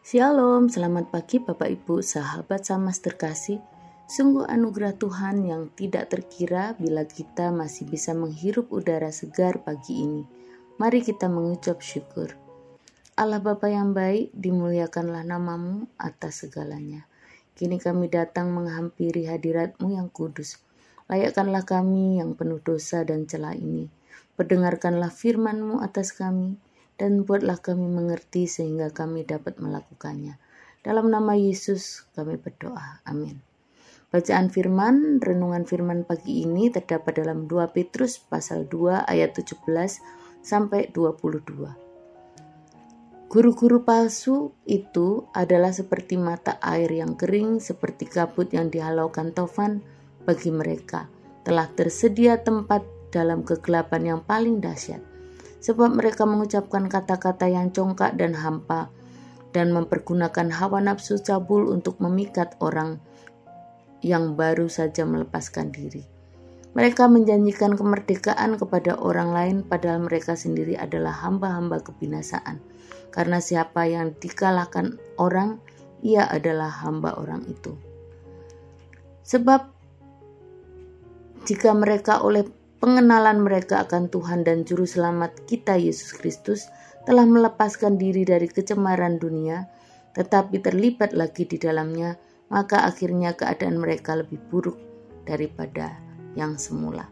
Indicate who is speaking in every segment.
Speaker 1: Shalom, selamat pagi Bapak Ibu, sahabat sama terkasih. Sungguh anugerah Tuhan yang tidak terkira bila kita masih bisa menghirup udara segar pagi ini. Mari kita mengucap syukur. Allah Bapa yang baik, dimuliakanlah namamu atas segalanya. Kini kami datang menghampiri hadiratmu yang kudus. Layakkanlah kami yang penuh dosa dan celah ini. Perdengarkanlah firmanmu atas kami dan buatlah kami mengerti sehingga kami dapat melakukannya. Dalam nama Yesus kami berdoa. Amin. Bacaan firman, renungan firman pagi ini terdapat dalam 2 Petrus pasal 2 ayat 17 sampai 22. Guru-guru palsu itu adalah seperti mata air yang kering, seperti kabut yang dihalaukan tofan bagi mereka. Telah tersedia tempat dalam kegelapan yang paling dahsyat sebab mereka mengucapkan kata-kata yang congkak dan hampa dan mempergunakan hawa nafsu cabul untuk memikat orang yang baru saja melepaskan diri. Mereka menjanjikan kemerdekaan kepada orang lain padahal mereka sendiri adalah hamba-hamba kebinasaan. Karena siapa yang dikalahkan orang, ia adalah hamba orang itu. Sebab jika mereka oleh pengenalan mereka akan Tuhan dan Juru Selamat kita Yesus Kristus telah melepaskan diri dari kecemaran dunia, tetapi terlibat lagi di dalamnya, maka akhirnya keadaan mereka lebih buruk daripada yang semula.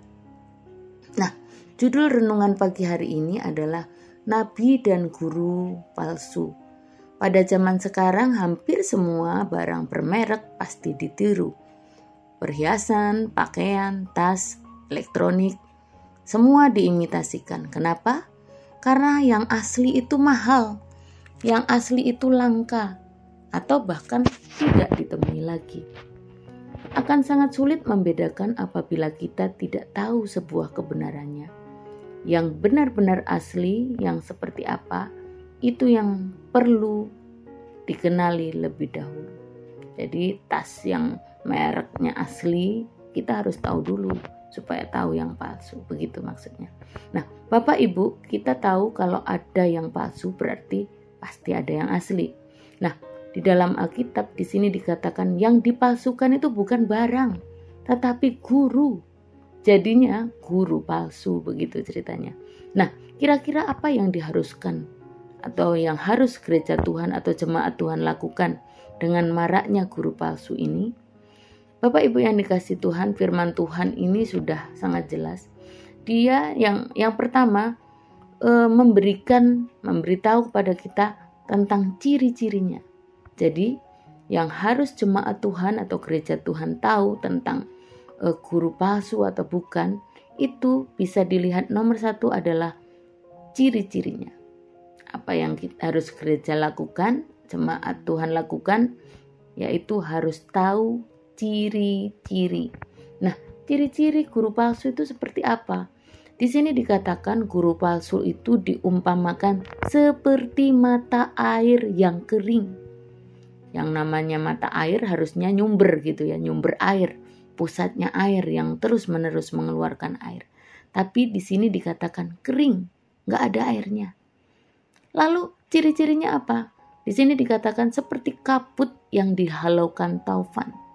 Speaker 1: Nah, judul renungan pagi hari ini adalah Nabi dan Guru Palsu. Pada zaman sekarang hampir semua barang bermerek pasti ditiru. Perhiasan, pakaian, tas, elektronik, semua diimitasikan. Kenapa? Karena yang asli itu mahal, yang asli itu langka, atau bahkan tidak ditemui lagi. Akan sangat sulit membedakan apabila kita tidak tahu sebuah kebenarannya. Yang benar-benar asli, yang seperti apa, itu yang perlu dikenali lebih dahulu. Jadi, tas yang mereknya asli, kita harus tahu dulu supaya tahu yang palsu. Begitu maksudnya. Nah, Bapak Ibu, kita tahu kalau ada yang palsu berarti pasti ada yang asli. Nah, di dalam Alkitab di sini dikatakan yang dipalsukan itu bukan barang, tetapi guru. Jadinya guru palsu begitu ceritanya. Nah, kira-kira apa yang diharuskan atau yang harus gereja Tuhan atau jemaat Tuhan lakukan dengan maraknya guru palsu ini? Bapak Ibu yang dikasih Tuhan, firman Tuhan ini sudah sangat jelas. Dia yang yang pertama e, memberikan memberitahu kepada kita tentang ciri-cirinya. Jadi, yang harus jemaat Tuhan atau gereja Tuhan tahu tentang e, guru palsu atau bukan, itu bisa dilihat nomor satu adalah ciri-cirinya. Apa yang kita harus gereja lakukan, jemaat Tuhan lakukan, yaitu harus tahu ciri-ciri. Nah, ciri-ciri guru palsu itu seperti apa? Di sini dikatakan guru palsu itu diumpamakan seperti mata air yang kering. Yang namanya mata air harusnya nyumber gitu ya, nyumber air, pusatnya air yang terus-menerus mengeluarkan air. Tapi di sini dikatakan kering, nggak ada airnya. Lalu ciri-cirinya apa? Di sini dikatakan seperti kabut yang dihalaukan taufan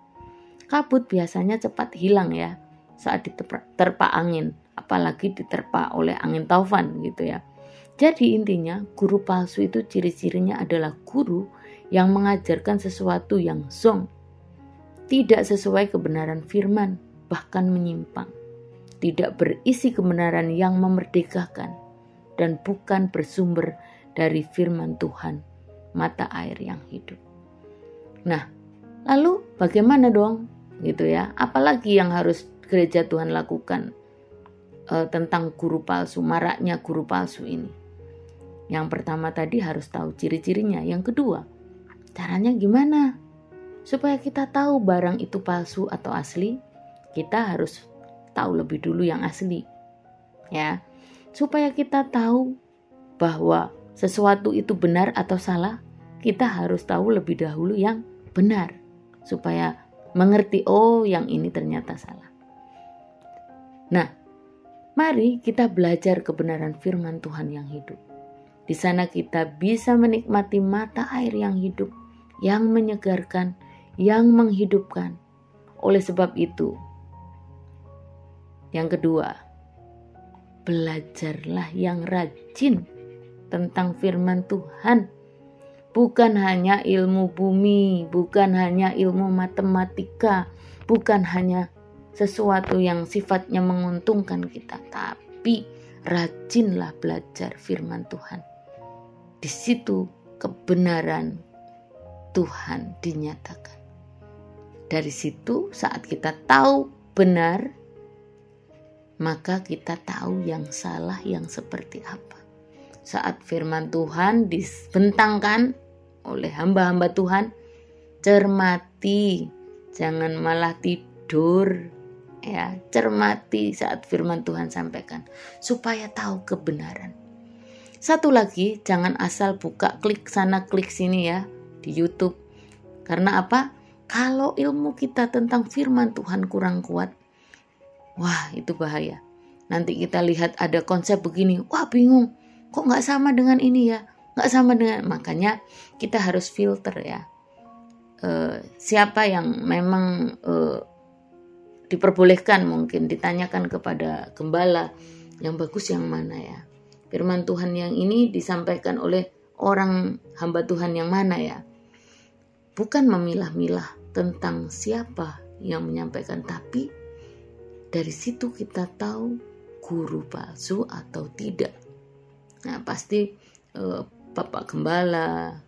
Speaker 1: kabut biasanya cepat hilang ya saat diterpa angin, apalagi diterpa oleh angin taufan gitu ya. Jadi intinya guru palsu itu ciri-cirinya adalah guru yang mengajarkan sesuatu yang zong, tidak sesuai kebenaran firman, bahkan menyimpang, tidak berisi kebenaran yang memerdekakan, dan bukan bersumber dari firman Tuhan, mata air yang hidup. Nah, lalu bagaimana dong gitu ya. Apalagi yang harus gereja Tuhan lakukan uh, tentang guru palsu, maraknya guru palsu ini. Yang pertama tadi harus tahu ciri-cirinya. Yang kedua, caranya gimana? Supaya kita tahu barang itu palsu atau asli, kita harus tahu lebih dulu yang asli. Ya. Supaya kita tahu bahwa sesuatu itu benar atau salah, kita harus tahu lebih dahulu yang benar supaya mengerti, oh yang ini ternyata salah. Nah, mari kita belajar kebenaran firman Tuhan yang hidup. Di sana kita bisa menikmati mata air yang hidup, yang menyegarkan, yang menghidupkan. Oleh sebab itu, yang kedua, belajarlah yang rajin tentang firman Tuhan. Bukan hanya ilmu bumi, bukan hanya ilmu matematika, bukan hanya sesuatu yang sifatnya menguntungkan kita, tapi rajinlah belajar firman Tuhan. Di situ kebenaran Tuhan dinyatakan. Dari situ, saat kita tahu benar, maka kita tahu yang salah yang seperti apa. Saat firman Tuhan dibentangkan oleh hamba-hamba Tuhan, cermati, jangan malah tidur. Ya cermati saat firman Tuhan sampaikan supaya tahu kebenaran. Satu lagi jangan asal buka klik sana klik sini ya di YouTube. Karena apa? Kalau ilmu kita tentang firman Tuhan kurang kuat wah itu bahaya. Nanti kita lihat ada konsep begini wah bingung. Kok nggak sama dengan ini ya nggak sama dengan makanya kita harus filter ya uh, siapa yang memang uh, diperbolehkan mungkin ditanyakan kepada gembala yang bagus yang mana ya. Firman Tuhan yang ini disampaikan oleh orang hamba Tuhan yang mana ya. Bukan memilah-milah tentang siapa yang menyampaikan tapi dari situ kita tahu guru palsu atau tidak. Nah, pasti eh, Bapak Gembala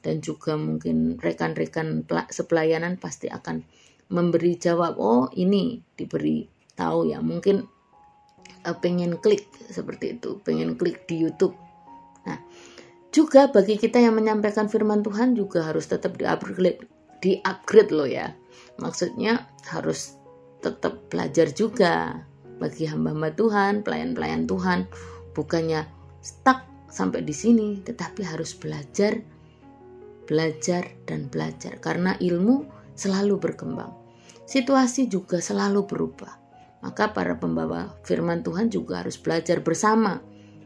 Speaker 1: dan juga mungkin rekan-rekan sepelayanan pasti akan memberi jawab oh ini diberi tahu ya. Mungkin uh, pengen klik seperti itu pengen klik di YouTube. Nah juga bagi kita yang menyampaikan firman Tuhan juga harus tetap di upgrade di upgrade loh ya. Maksudnya harus tetap belajar juga bagi hamba-hamba Tuhan pelayan-pelayan Tuhan. Bukannya stuck sampai di sini tetapi harus belajar belajar dan belajar karena ilmu selalu berkembang situasi juga selalu berubah. Maka para pembawa firman Tuhan juga harus belajar bersama.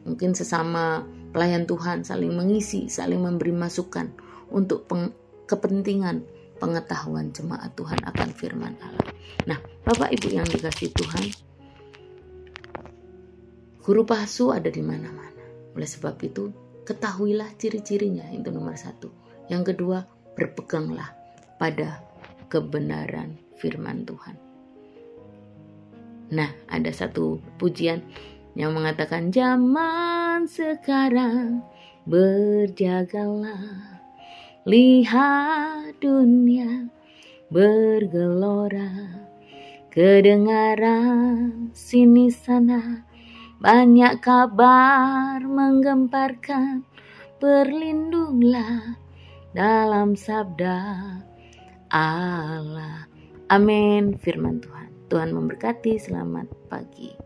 Speaker 1: Mungkin sesama pelayan Tuhan saling mengisi, saling memberi masukan untuk peng kepentingan pengetahuan jemaat Tuhan akan firman Allah. Nah, Bapak Ibu yang dikasih Tuhan, guru palsu ada di mana-mana. Oleh sebab itu, ketahuilah ciri-cirinya itu nomor satu. Yang kedua, berpeganglah pada kebenaran firman Tuhan. Nah, ada satu pujian yang mengatakan zaman sekarang berjagalah lihat dunia bergelora kedengaran sini sana banyak kabar menggemparkan berlindunglah dalam sabda Allah Amin. Firman Tuhan. Tuhan memberkati. Selamat pagi.